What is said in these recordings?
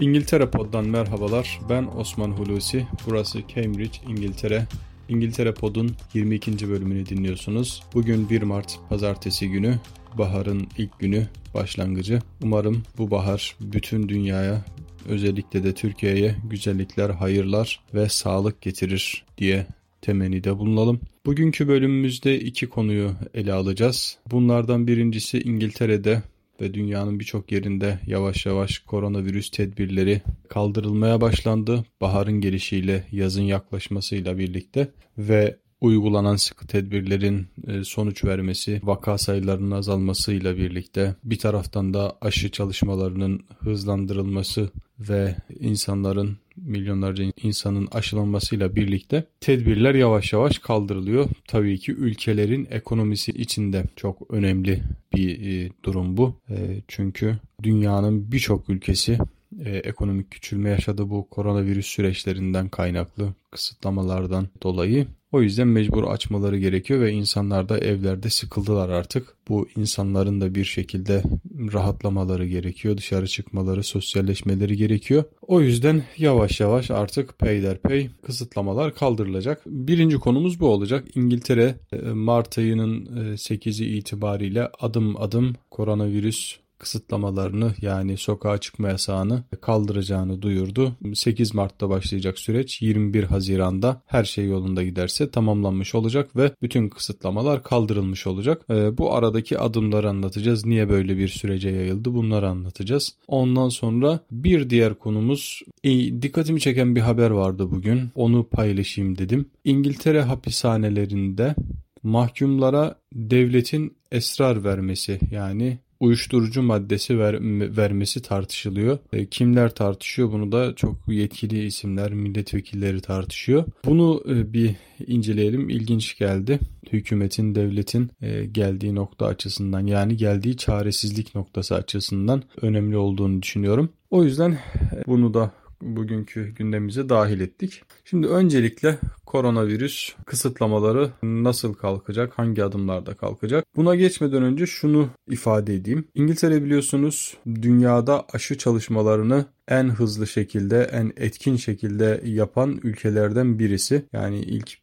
İngiltere Pod'dan merhabalar. Ben Osman Hulusi. Burası Cambridge, İngiltere. İngiltere Pod'un 22. bölümünü dinliyorsunuz. Bugün 1 Mart Pazartesi günü. Baharın ilk günü, başlangıcı. Umarım bu bahar bütün dünyaya, özellikle de Türkiye'ye güzellikler, hayırlar ve sağlık getirir diye temennide bulunalım. Bugünkü bölümümüzde iki konuyu ele alacağız. Bunlardan birincisi İngiltere'de ve dünyanın birçok yerinde yavaş yavaş koronavirüs tedbirleri kaldırılmaya başlandı. Baharın gelişiyle, yazın yaklaşmasıyla birlikte ve uygulanan sıkı tedbirlerin e, sonuç vermesi, vaka sayılarının azalmasıyla birlikte bir taraftan da aşı çalışmalarının hızlandırılması ve insanların milyonlarca insanın aşılanmasıyla birlikte tedbirler yavaş yavaş kaldırılıyor. Tabii ki ülkelerin ekonomisi içinde çok önemli bir e, durum bu. E, çünkü dünyanın birçok ülkesi e, ekonomik küçülme yaşadı bu koronavirüs süreçlerinden kaynaklı kısıtlamalardan dolayı. O yüzden mecbur açmaları gerekiyor ve insanlar da evlerde sıkıldılar artık. Bu insanların da bir şekilde rahatlamaları gerekiyor. Dışarı çıkmaları, sosyalleşmeleri gerekiyor. O yüzden yavaş yavaş artık peyderpey kısıtlamalar kaldırılacak. Birinci konumuz bu olacak. İngiltere e, Mart ayının 8'i e, itibariyle adım adım koronavirüs kısıtlamalarını yani sokağa çıkma yasağını kaldıracağını duyurdu. 8 Mart'ta başlayacak süreç 21 Haziran'da her şey yolunda giderse tamamlanmış olacak ve bütün kısıtlamalar kaldırılmış olacak. E, bu aradaki adımları anlatacağız. Niye böyle bir sürece yayıldı bunları anlatacağız. Ondan sonra bir diğer konumuz e, dikkatimi çeken bir haber vardı bugün. Onu paylaşayım dedim. İngiltere hapishanelerinde mahkumlara devletin esrar vermesi yani uyuşturucu maddesi ver, vermesi tartışılıyor. E, kimler tartışıyor bunu da çok yetkili isimler, milletvekilleri tartışıyor. Bunu e, bir inceleyelim. İlginç geldi. Hükümetin, devletin e, geldiği nokta açısından yani geldiği çaresizlik noktası açısından önemli olduğunu düşünüyorum. O yüzden e, bunu da bugünkü gündemimize dahil ettik. Şimdi öncelikle koronavirüs kısıtlamaları nasıl kalkacak, hangi adımlarda kalkacak? Buna geçmeden önce şunu ifade edeyim. İngiltere biliyorsunuz dünyada aşı çalışmalarını en hızlı şekilde, en etkin şekilde yapan ülkelerden birisi. Yani ilk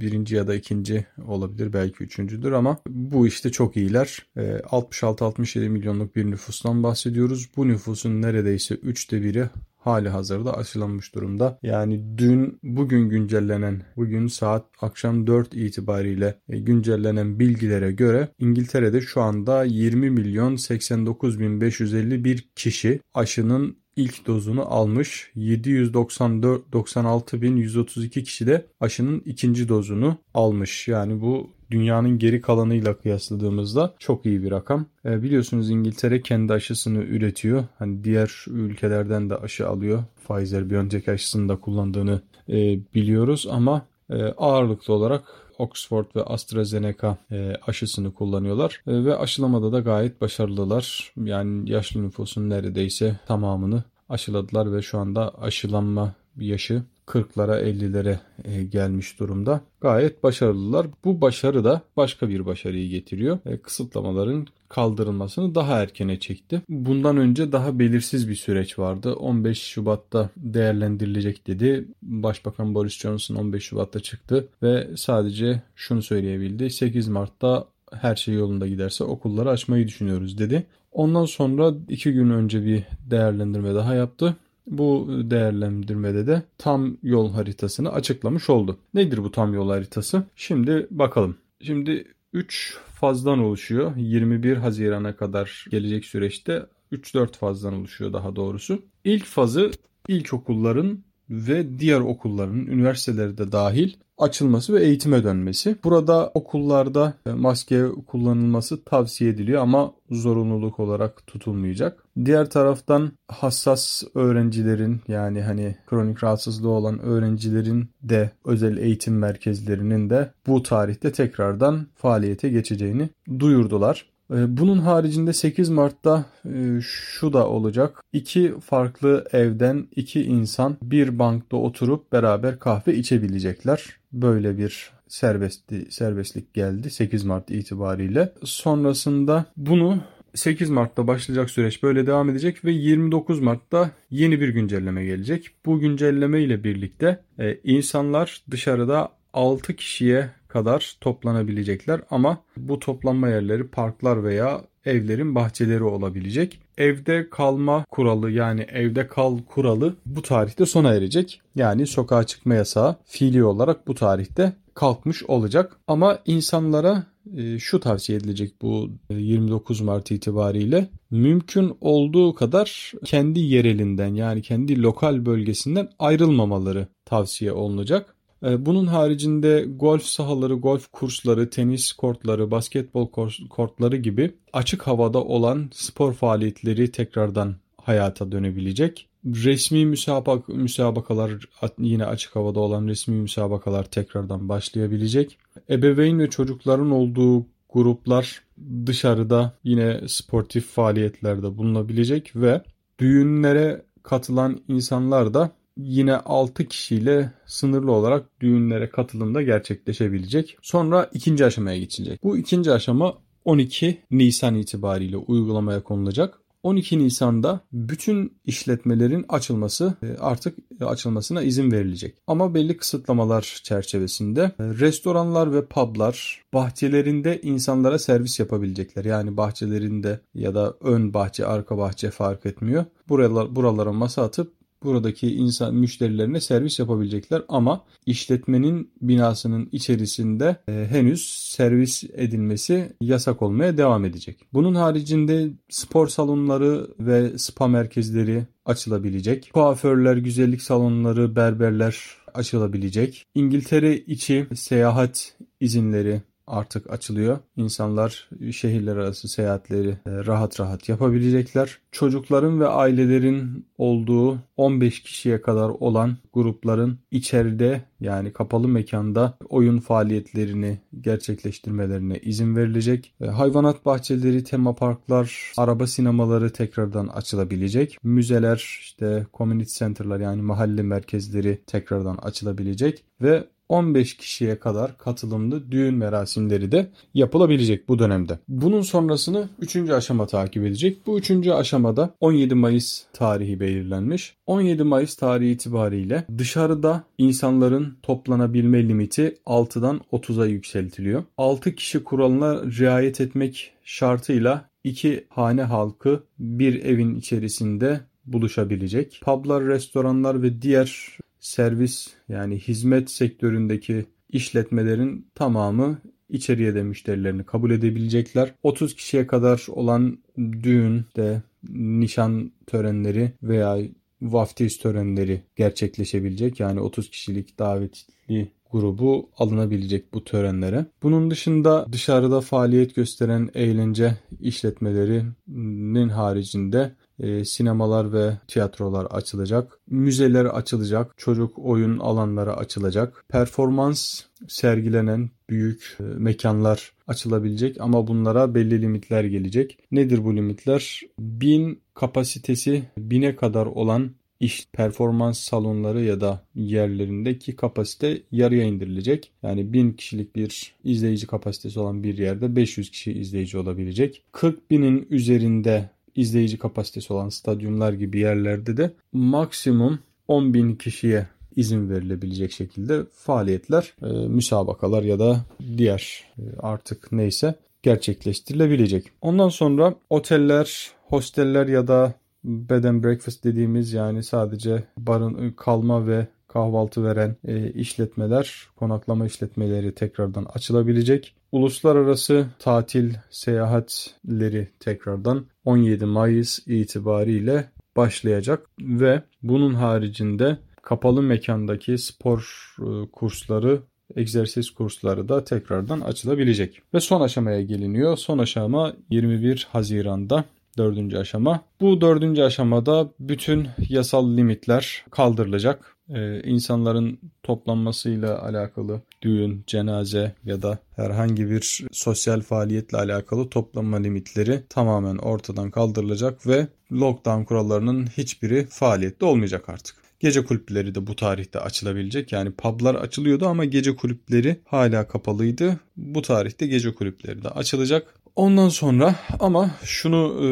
birinci ya da ikinci olabilir belki üçüncüdür ama bu işte çok iyiler. 66-67 milyonluk bir nüfustan bahsediyoruz. Bu nüfusun neredeyse üçte biri hali hazırda aşılanmış durumda. Yani dün bugün güncellenen bugün saat akşam 4 itibariyle e, güncellenen bilgilere göre İngiltere'de şu anda 20 milyon 89 bin 551 kişi aşının ilk dozunu almış. 794 96.132 kişi de aşının ikinci dozunu almış. Yani bu dünyanın geri kalanıyla kıyasladığımızda çok iyi bir rakam. E, biliyorsunuz İngiltere kendi aşısını üretiyor. Hani diğer ülkelerden de aşı alıyor. Pfizer BioNTech aşısını da kullandığını e, biliyoruz ama e, ağırlıklı olarak Oxford ve AstraZeneca e, aşısını kullanıyorlar e, ve aşılamada da gayet başarılılar. Yani yaşlı nüfusun neredeyse tamamını aşıladılar ve şu anda aşılanma yaşı 40'lara 50'lere e, gelmiş durumda. Gayet başarılılar. Bu başarı da başka bir başarıyı getiriyor. Kısıtlamaların kaldırılmasını daha erkene çekti. Bundan önce daha belirsiz bir süreç vardı. 15 Şubat'ta değerlendirilecek dedi. Başbakan Boris Johnson 15 Şubat'ta çıktı ve sadece şunu söyleyebildi. 8 Mart'ta her şey yolunda giderse okulları açmayı düşünüyoruz dedi. Ondan sonra iki gün önce bir değerlendirme daha yaptı. Bu değerlendirmede de tam yol haritasını açıklamış oldu. Nedir bu tam yol haritası? Şimdi bakalım. Şimdi 3 fazdan oluşuyor. 21 Haziran'a kadar gelecek süreçte 3-4 fazdan oluşuyor daha doğrusu. İlk fazı ilkokulların ve diğer okulların, üniversiteleri de dahil açılması ve eğitime dönmesi. Burada okullarda e, maske kullanılması tavsiye ediliyor ama zorunluluk olarak tutulmayacak. Diğer taraftan hassas öğrencilerin yani hani kronik rahatsızlığı olan öğrencilerin de özel eğitim merkezlerinin de bu tarihte tekrardan faaliyete geçeceğini duyurdular. Ee, bunun haricinde 8 Mart'ta e, şu da olacak. İki farklı evden iki insan bir bankta oturup beraber kahve içebilecekler. Böyle bir serbestli, serbestlik geldi 8 Mart itibariyle. Sonrasında bunu 8 Mart'ta başlayacak süreç böyle devam edecek ve 29 Mart'ta yeni bir güncelleme gelecek. Bu güncelleme ile birlikte e, insanlar dışarıda 6 kişiye kadar toplanabilecekler ama bu toplanma yerleri parklar veya evlerin bahçeleri olabilecek. Evde kalma kuralı yani evde kal kuralı bu tarihte sona erecek. Yani sokağa çıkma yasağı fiili olarak bu tarihte kalkmış olacak. Ama insanlara e, şu tavsiye edilecek bu 29 Mart itibariyle mümkün olduğu kadar kendi yerelinden yani kendi lokal bölgesinden ayrılmamaları tavsiye olunacak. E, bunun haricinde golf sahaları, golf kursları, tenis kortları, basketbol kortları gibi açık havada olan spor faaliyetleri tekrardan hayata dönebilecek. Resmi müsabak müsabakalar yine açık havada olan resmi müsabakalar tekrardan başlayabilecek. Ebeveyn ve çocukların olduğu gruplar dışarıda yine sportif faaliyetlerde bulunabilecek ve düğünlere katılan insanlar da yine 6 kişiyle sınırlı olarak düğünlere katılımda gerçekleşebilecek. Sonra ikinci aşamaya geçilecek. Bu ikinci aşama 12 Nisan itibariyle uygulamaya konulacak. 12 Nisan'da bütün işletmelerin açılması e, artık açılmasına izin verilecek. Ama belli kısıtlamalar çerçevesinde e, restoranlar ve publar bahçelerinde insanlara servis yapabilecekler. Yani bahçelerinde ya da ön bahçe, arka bahçe fark etmiyor. Buralar, buralara masa atıp buradaki insan müşterilerine servis yapabilecekler ama işletmenin binasının içerisinde e, henüz servis edilmesi yasak olmaya devam edecek. Bunun haricinde spor salonları ve spa merkezleri açılabilecek. Kuaförler, güzellik salonları, berberler açılabilecek. İngiltere içi seyahat izinleri artık açılıyor. İnsanlar şehirler arası seyahatleri e, rahat rahat yapabilecekler. Çocukların ve ailelerin olduğu 15 kişiye kadar olan grupların içeride yani kapalı mekanda oyun faaliyetlerini gerçekleştirmelerine izin verilecek. E, hayvanat bahçeleri, tema parklar, araba sinemaları tekrardan açılabilecek. Müzeler, işte community center'lar yani mahalle merkezleri tekrardan açılabilecek ve 15 kişiye kadar katılımlı düğün merasimleri de yapılabilecek bu dönemde. Bunun sonrasını 3. aşama takip edecek. Bu 3. aşamada 17 Mayıs tarihi belirlenmiş. 17 Mayıs tarihi itibariyle dışarıda insanların toplanabilme limiti 6'dan 30'a yükseltiliyor. 6 kişi kuralına riayet etmek şartıyla iki hane halkı bir evin içerisinde buluşabilecek. Publar, restoranlar ve diğer servis yani hizmet sektöründeki işletmelerin tamamı içeriye de müşterilerini kabul edebilecekler. 30 kişiye kadar olan düğün de nişan törenleri veya vaftiz törenleri gerçekleşebilecek. Yani 30 kişilik davetli grubu alınabilecek bu törenlere. Bunun dışında dışarıda faaliyet gösteren eğlence işletmelerinin haricinde e, sinemalar ve tiyatrolar açılacak. Müzeler açılacak. Çocuk oyun alanları açılacak. Performans sergilenen büyük e, mekanlar açılabilecek ama bunlara belli limitler gelecek. Nedir bu limitler? 1000 kapasitesi 1000'e kadar olan iş performans salonları ya da yerlerindeki kapasite yarıya indirilecek. Yani 1000 kişilik bir izleyici kapasitesi olan bir yerde 500 kişi izleyici olabilecek. 40 binin üzerinde izleyici kapasitesi olan stadyumlar gibi yerlerde de maksimum 10 bin kişiye izin verilebilecek şekilde faaliyetler, e, müsabakalar ya da diğer e, artık neyse gerçekleştirilebilecek. Ondan sonra oteller, hosteller ya da bed and breakfast dediğimiz yani sadece barın kalma ve kahvaltı veren e, işletmeler, konaklama işletmeleri tekrardan açılabilecek. Uluslararası tatil seyahatleri tekrardan 17 Mayıs itibariyle başlayacak ve bunun haricinde kapalı mekandaki spor e, kursları egzersiz kursları da tekrardan açılabilecek. Ve son aşamaya geliniyor. Son aşama 21 Haziran'da dördüncü aşama. Bu dördüncü aşamada bütün yasal limitler kaldırılacak. Ee, insanların toplanmasıyla alakalı düğün, cenaze ya da herhangi bir sosyal faaliyetle alakalı toplanma limitleri tamamen ortadan kaldırılacak ve lockdown kurallarının hiçbiri faaliyette olmayacak artık. Gece kulüpleri de bu tarihte açılabilecek. Yani publar açılıyordu ama gece kulüpleri hala kapalıydı. Bu tarihte gece kulüpleri de açılacak. Ondan sonra ama şunu e,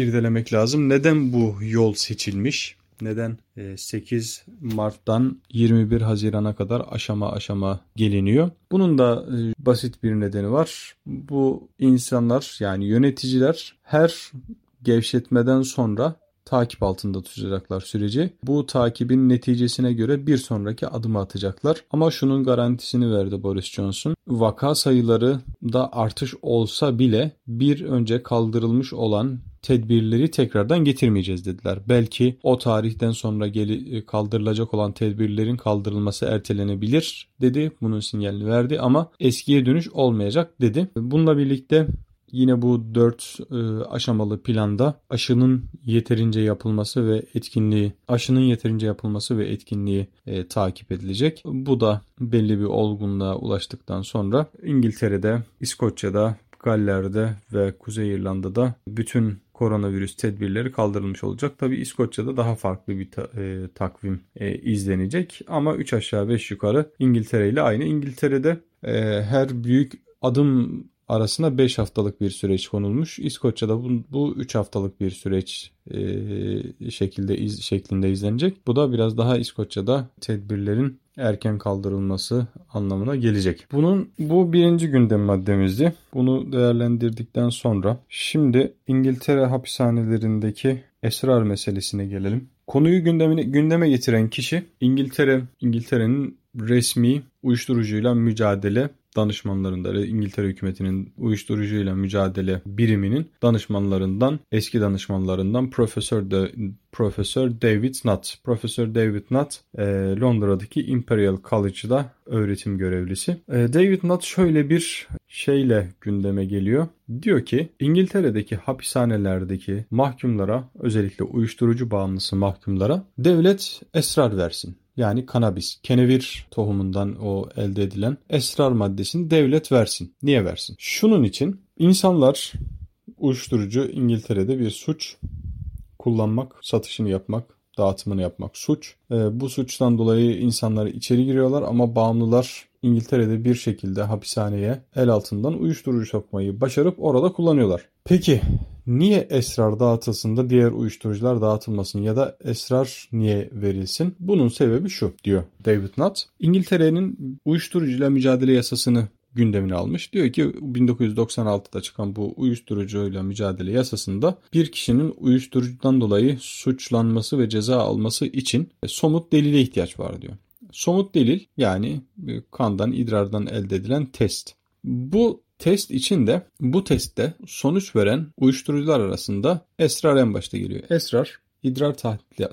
irdelemek lazım. Neden bu yol seçilmiş? Neden 8 e, Mart'tan 21 Haziran'a kadar aşama aşama geliniyor? Bunun da e, basit bir nedeni var. Bu insanlar yani yöneticiler her gevşetmeden sonra takip altında tutacaklar süreci. Bu takibin neticesine göre bir sonraki adımı atacaklar. Ama şunun garantisini verdi Boris Johnson. Vaka sayıları da artış olsa bile bir önce kaldırılmış olan tedbirleri tekrardan getirmeyeceğiz dediler. Belki o tarihten sonra geli, kaldırılacak olan tedbirlerin kaldırılması ertelenebilir dedi. Bunun sinyalini verdi ama eskiye dönüş olmayacak dedi. Bununla birlikte Yine bu dört e, aşamalı planda aşının yeterince yapılması ve etkinliği, aşının yeterince yapılması ve etkinliği e, takip edilecek. Bu da belli bir olgunluğa ulaştıktan sonra İngiltere'de, İskoçya'da, Galler'de ve Kuzey İrlanda'da bütün koronavirüs tedbirleri kaldırılmış olacak. Tabi İskoçya'da daha farklı bir ta, e, takvim e, izlenecek ama 3 aşağı 5 yukarı İngiltere ile aynı. İngiltere'de e, her büyük adım arasına 5 haftalık bir süreç konulmuş. İskoçya'da bu, bu 3 haftalık bir süreç e, şekilde iz, şeklinde izlenecek. Bu da biraz daha İskoçya'da tedbirlerin erken kaldırılması anlamına gelecek. Bunun bu birinci gündem maddemizdi. Bunu değerlendirdikten sonra şimdi İngiltere hapishanelerindeki esrar meselesine gelelim. Konuyu gündemine, gündeme getiren kişi İngiltere İngiltere'nin resmi uyuşturucuyla mücadele danışmanlarında İngiltere hükümetinin uyuşturucuyla mücadele biriminin danışmanlarından eski danışmanlarından Profesör de, Profesör David Nutt. Profesör David Nutt e, Londra'daki Imperial College'da öğretim görevlisi. E, David Nutt şöyle bir şeyle gündeme geliyor. Diyor ki İngiltere'deki hapishanelerdeki mahkumlara özellikle uyuşturucu bağımlısı mahkumlara devlet esrar versin yani kanabis, kenevir tohumundan o elde edilen esrar maddesini devlet versin. Niye versin? Şunun için insanlar uyuşturucu İngiltere'de bir suç kullanmak, satışını yapmak, dağıtımını yapmak suç. E, bu suçtan dolayı insanlar içeri giriyorlar ama bağımlılar İngiltere'de bir şekilde hapishaneye el altından uyuşturucu sokmayı başarıp orada kullanıyorlar. Peki niye esrar dağıtılsın da diğer uyuşturucular dağıtılmasın ya da esrar niye verilsin? Bunun sebebi şu diyor David Nutt. İngiltere'nin uyuşturucuyla mücadele yasasını gündemine almış. Diyor ki 1996'da çıkan bu uyuşturucuyla mücadele yasasında bir kişinin uyuşturucudan dolayı suçlanması ve ceza alması için somut delile ihtiyaç var diyor. Somut delil yani kandan, idrardan elde edilen test. Bu test için de bu testte sonuç veren uyuşturucular arasında esrar en başta geliyor. Esrar idrar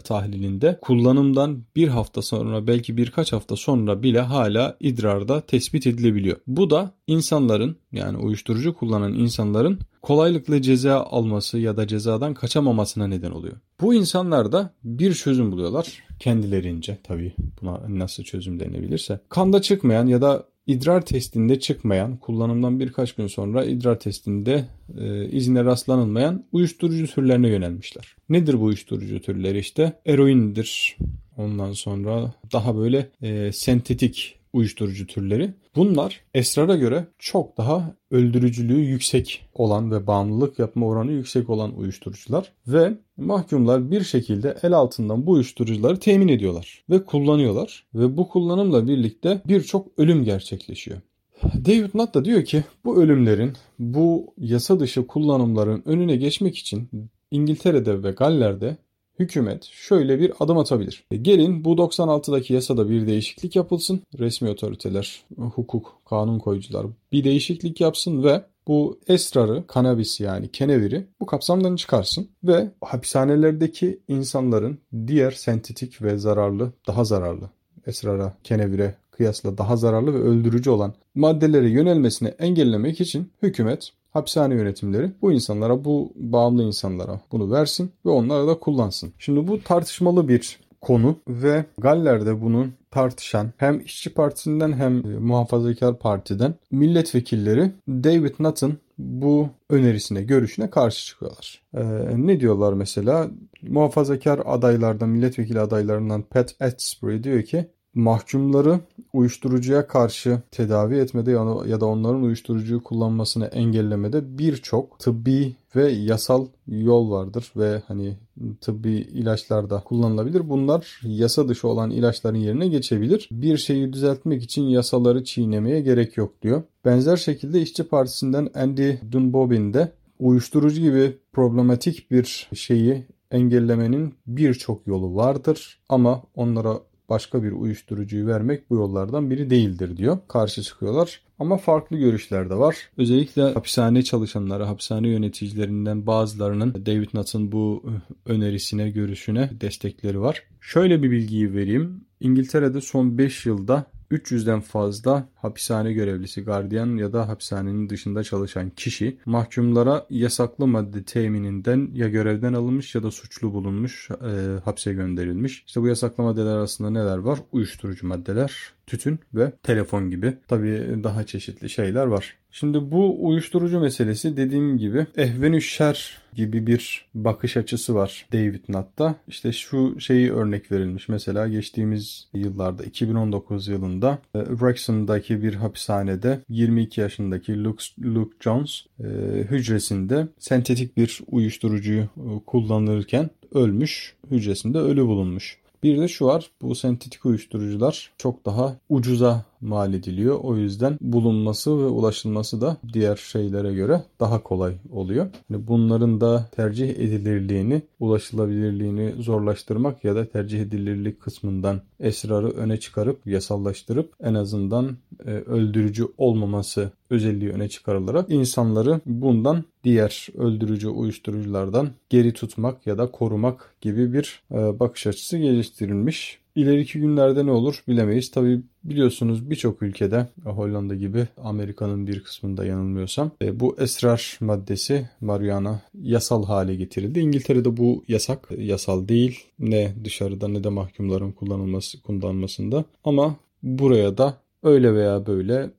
tahlilinde kullanımdan bir hafta sonra belki birkaç hafta sonra bile hala idrarda tespit edilebiliyor. Bu da insanların yani uyuşturucu kullanan insanların kolaylıkla ceza alması ya da cezadan kaçamamasına neden oluyor. Bu insanlar da bir çözüm buluyorlar kendilerince tabii buna nasıl çözüm denebilirse. Kanda çıkmayan ya da idrar testinde çıkmayan, kullanımdan birkaç gün sonra idrar testinde e, izine rastlanılmayan uyuşturucu türlerine yönelmişler. Nedir bu uyuşturucu türleri işte? Eroindir. Ondan sonra daha böyle e, sentetik uyuşturucu türleri. Bunlar esrara göre çok daha öldürücülüğü yüksek olan ve bağımlılık yapma oranı yüksek olan uyuşturucular ve mahkumlar bir şekilde el altından bu uyuşturucuları temin ediyorlar ve kullanıyorlar ve bu kullanımla birlikte birçok ölüm gerçekleşiyor. David Nutt da diyor ki bu ölümlerin, bu yasa dışı kullanımların önüne geçmek için İngiltere'de ve Galler'de hükümet şöyle bir adım atabilir. E, gelin bu 96'daki yasada bir değişiklik yapılsın. Resmi otoriteler, hukuk, kanun koyucular bir değişiklik yapsın ve bu esrarı, kanabis yani keneviri bu kapsamdan çıkarsın ve hapishanelerdeki insanların diğer sentetik ve zararlı, daha zararlı esrara, kenevire kıyasla daha zararlı ve öldürücü olan maddelere yönelmesini engellemek için hükümet hapishane yönetimleri bu insanlara, bu bağımlı insanlara bunu versin ve onları da kullansın. Şimdi bu tartışmalı bir konu ve Galler'de bunun tartışan hem işçi partisinden hem muhafazakar partiden milletvekilleri David Nutt'ın bu önerisine, görüşüne karşı çıkıyorlar. Ee, ne diyorlar mesela? Muhafazakar adaylardan, milletvekili adaylarından Pat Atsbury diyor ki mahkumları uyuşturucuya karşı tedavi etmede ya da onların uyuşturucuyu kullanmasını engellemede birçok tıbbi ve yasal yol vardır ve hani tıbbi ilaçlar da kullanılabilir. Bunlar yasa dışı olan ilaçların yerine geçebilir. Bir şeyi düzeltmek için yasaları çiğnemeye gerek yok diyor. Benzer şekilde İşçi Partisi'nden Andy Dunbobin de uyuşturucu gibi problematik bir şeyi engellemenin birçok yolu vardır ama onlara başka bir uyuşturucuyu vermek bu yollardan biri değildir diyor. Karşı çıkıyorlar. Ama farklı görüşler de var. Özellikle hapishane çalışanları, hapishane yöneticilerinden bazılarının David Nutt'ın bu önerisine, görüşüne destekleri var. Şöyle bir bilgiyi vereyim. İngiltere'de son 5 yılda 300'den fazla hapishane görevlisi, gardiyan ya da hapishanenin dışında çalışan kişi mahkumlara yasaklı madde temininden ya görevden alınmış ya da suçlu bulunmuş, e, hapse gönderilmiş. İşte bu yasaklı maddeler arasında neler var? Uyuşturucu maddeler, tütün ve telefon gibi. Tabii daha çeşitli şeyler var. Şimdi bu uyuşturucu meselesi dediğim gibi ehvenü şer gibi bir bakış açısı var David Nutt'ta. İşte şu şeyi örnek verilmiş. Mesela geçtiğimiz yıllarda 2019 yılında e, Wrexham'daki bir hapishanede 22 yaşındaki Luke, Luke Jones e, hücresinde sentetik bir uyuşturucuyu e, kullanırken ölmüş. Hücresinde ölü bulunmuş. Bir de şu var bu sentetik uyuşturucular çok daha ucuza mal ediliyor. O yüzden bulunması ve ulaşılması da diğer şeylere göre daha kolay oluyor. Yani bunların da tercih edilirliğini, ulaşılabilirliğini zorlaştırmak ya da tercih edilirlik kısmından esrarı öne çıkarıp yasallaştırıp en azından e, öldürücü olmaması özelliği öne çıkarılarak insanları bundan diğer öldürücü uyuşturuculardan geri tutmak ya da korumak gibi bir e, bakış açısı geliştirilmiş. İleriki günlerde ne olur bilemeyiz. Tabi biliyorsunuz birçok ülkede Hollanda gibi Amerika'nın bir kısmında yanılmıyorsam e, bu esrar maddesi marihuana yasal hale getirildi. İngiltere'de bu yasak yasal değil ne dışarıda ne de mahkumların kullanılması kullanmasında ama buraya da öyle veya böyle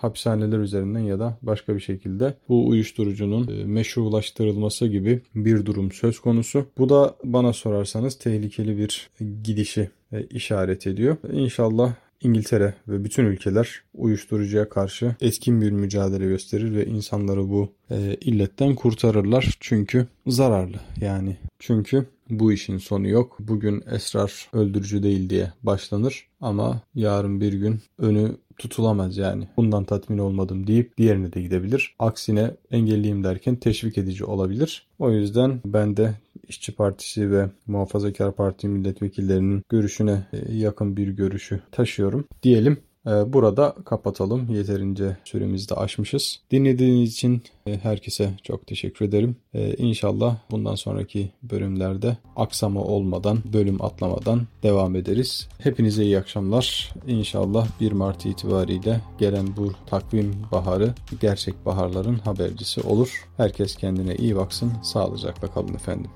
hapishaneler üzerinden ya da başka bir şekilde bu uyuşturucunun e, meşrulaştırılması gibi bir durum söz konusu. Bu da bana sorarsanız tehlikeli bir gidişi e, işaret ediyor. İnşallah İngiltere ve bütün ülkeler uyuşturucuya karşı etkin bir mücadele gösterir ve insanları bu e, illetten kurtarırlar. Çünkü zararlı yani. Çünkü bu işin sonu yok. Bugün esrar öldürücü değil diye başlanır ama yarın bir gün önü tutulamaz yani. Bundan tatmin olmadım deyip diğerine de gidebilir. Aksine engelliyim derken teşvik edici olabilir. O yüzden ben de İşçi Partisi ve Muhafazakar Parti milletvekillerinin görüşüne e, yakın bir görüşü taşıyorum. Diyelim ee, burada kapatalım. Yeterince süremizi de aşmışız. Dinlediğiniz için e, herkese çok teşekkür ederim. İnşallah bundan sonraki bölümlerde aksama olmadan, bölüm atlamadan devam ederiz. Hepinize iyi akşamlar. İnşallah 1 Mart itibariyle gelen bu takvim baharı gerçek baharların habercisi olur. Herkes kendine iyi baksın. Sağlıcakla kalın efendim.